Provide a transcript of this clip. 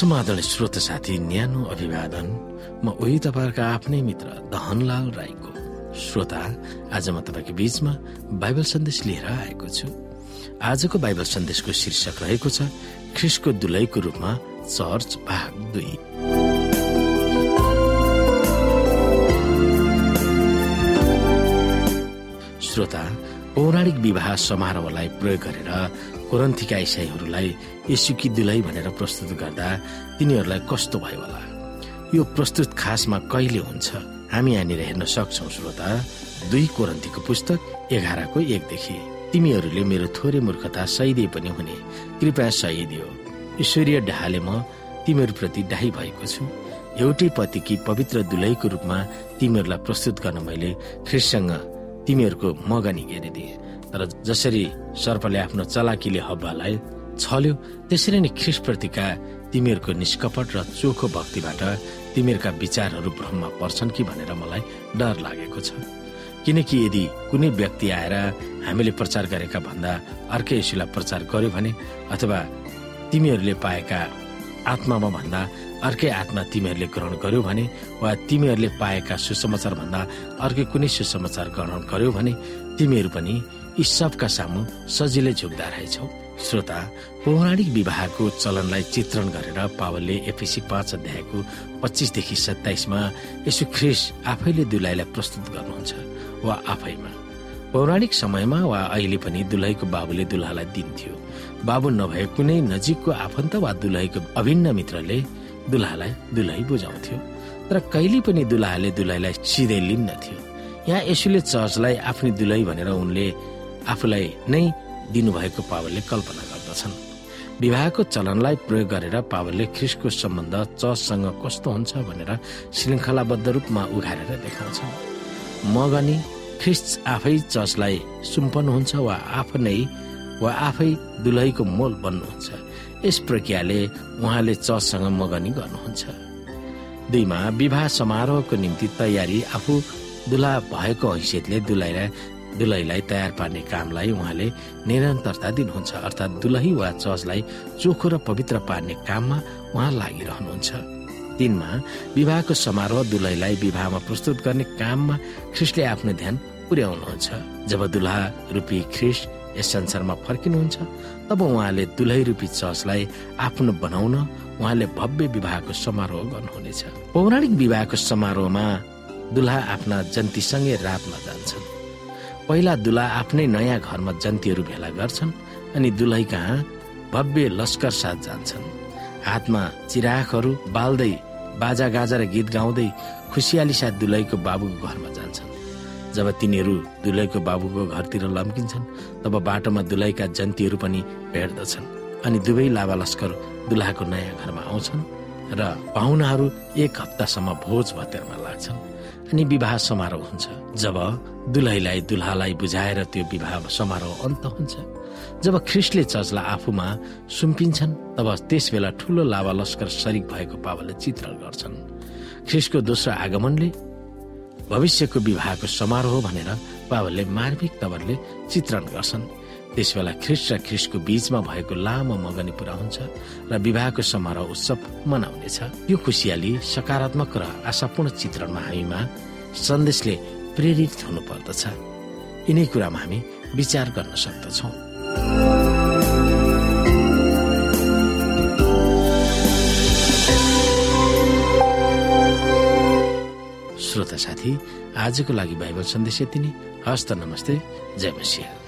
समाधान श्रोत साथी न्यानो अभिवादन। म उही तपाईँहरूका आफ्नै मित्र दहनलाल राईको। श्रोता आज म तपाईँको बीचमा बाइबल सन्देश लिएर आएको छु। आजको बाइबल सन्देशको शीर्षक रहेको छ ख्रिसको दुलैको रूपमा चर्च भाग दुई। श्रोता पौराणिक विवाह समारोहलाई प्रयोग गरेर कोरन्थीका इसाईहरूलाई यसुकी दुलै भनेर प्रस्तुत गर्दा तिनीहरूलाई कस्तो भयो होला? यो प्रस्तुत खासमा कहिले हुन्छ? हामी यहाँनिर हेर्न सक्छौ श्रोता। दुई कोरन्थीको पुस्तक एघारको एकदेखि। तिमीहरूले मेरो थोरै मूर्खता सहिदिए पनि हुने। कृपया सहिदियो। ईश्वरीय ढाले म तिमीहरूप्रति डाही भएको छु। एउटै पतिकी पवित्र दुलैको रूपमा तिमीहरूलाई प्रस्तुत गर्न मैले ख्रिससँग तिमीहरूको मगनी घेरिदिए। तर जसरी सर्पले आफ्नो चलाकीले हब्बालाई छल्यो त्यसरी नै ख्रिस प्रतिका तिमीहरूको निष्कपट र चोखो भक्तिबाट तिमीहरूका विचारहरू भ्रममा पर्छन् कि भनेर मलाई डर लागेको छ। किनकि यदि कुनै व्यक्ति आएर हामीले प्रचार गरेका भन्दा अर्कै यसुलाई प्रचार गर्यो भने अथवा तिमीहरूले पाएका आत्मामा भन्दा अर्कै आत्मा तिमीहरूले ग्रहण गर्यो भने वा तिमीहरूले पाएका सुसमाचार भन्दा अर्कै कुनै सुसमाचार ग्रहण गर्यो भने तिमीहरू पनि यी सबका सामु सजिलै झुक्दा रहेछौ। श्रोता पौराणिक विवाहको चलनलाई चित्रण गरेर पावलले एपिसी पाँच अध्यायको पच्चिसदेखि सत्ताइसमा यसो ख्रिस आफैले दुलाईलाई प्रस्तुत गर्नुहुन्छ वा आफैमा। पौराणिक समयमा वा अहिले पनि दुलहीको बाबुले दुल्हालाई दिन्थ्यो। बाबु नभए कुनै नजिकको आफन्त वा दुलहीको अभिन्न मित्रले दुल्हालाई दुलही बुझाउँथ्यो तर कहिले पनि दुल्हाले दुलहीलाई सिधै लिन्नथ्यो यहाँ यसुले चर्चलाई आफ्नै दुलही भनेर उनले आफूलाई नै दिनुभएको पावलले कल्पना गर्दछन्। विवाहको चलनलाई प्रयोग गरेर पावलले ख्रिसको सम्बन्ध चर्चसँग कस्तो हुन्छ भनेर श्रृङ्खलाबद्ध रूपमा उघारेर देखाउँछन्। मगनी ख्रिस्ट आफै चर्चलाई सुम्पनुहुन्छ वा आफ्नै वा आफै दुलहीको मोल बन्नुहुन्छ। यस प्रक्रियाले उहाँले चर्चसँग मगनी गर्नुहुन्छ। दुईमा विवाह समारोहको निम्ति तयारी आफू दुला भएको हैसियतले दुलाईलाई दुलहीलाई तयार पार्ने कामलाई उहाँले निरन्तरता दिनुहुन्छ अर्थात् दुलही वा चर्चलाई चोखो र पवित्र पार्ने काममा उहाँ लागिरहनुहुन्छ। तिनमा विवाहको समारोह दुलहीलाई विवाहमा प्रस्तुत गर्ने काममा ख्रिस्टले आफ्नो ध्यान पुर्याउनुहुन्छ। जब दुल्हा रूपी ख्रिस्ट यस संसारमा फर्किनुहुन्छ तब उहाँले दुलही रूपी चर्चलाई आफ्नो बनाउन उहाँले भव्य विवाहको समारोह गर्नुहुनेछ। पौराणिक विवाहको समारोहमा दुल्हा आफ्ना जन्तीसँगै रातमा जान्छन्। पहिला दुल्हा आफ्नै नयाँ घरमा जन्तीहरू भेला गर्छन् अनि दुलही कहाँ भव्य लस्कर साथ जान्छन्। हातमा चिराखहरू बाल्दै बाजा गाजा र गीत गाउँदै खुसियाली साथ दुलहीको बाबुको घरमा जान्छन्। जब तिनीहरू दुलहीको बाबुको घरतिर लम्किन्छन् तब बाटोमा दुलहीका जन्तीहरू पनि भेट्दछन् अनि दुवै लाभा लस्कर दुल्हाको नयाँ घरमा आउँछन् र पाहुनाहरू एक हप्तासम्म भोज भतेरमा लाग्छन्। अनि विवाह समारोह हुन्छ। जब दुलहीलाई दुल्हालाई बुझाएर त्यो विवाह समारोह अन्त हुन्छ। जब ख्रिस्टले चर्चलाई आफूमा सुम्पिन्छन् तब त्यस बेला ठुलो लाभा लस्कर शरीक भएको पावलले चित्रण गर्छन्। ख्रिस्टको दोस्रो आगमनले भविष्यको विवाहको समारोह भनेर पावलले मार्मिक तवरले चित्रण गर्छन्। त्यस बेला ख्रिस्ट र ख्रिस्टको बीचमा भएको लामो मगनी पुरा हुन्छ र विवाहको समारोह उत्सव मनाउनेछ। यो खुसियाली सकारात्मक र आशापूर्ण चित्रणमा हामीमा सन्देशले प्रेरित हुनु पर्दछ यिनै कुरामा हामी विचार गर्न सक्दछौँ। श्रोता साथी आजको लागि बाइबल सन्देश यति नै। हस्त नमस्ते। जय मसिंह।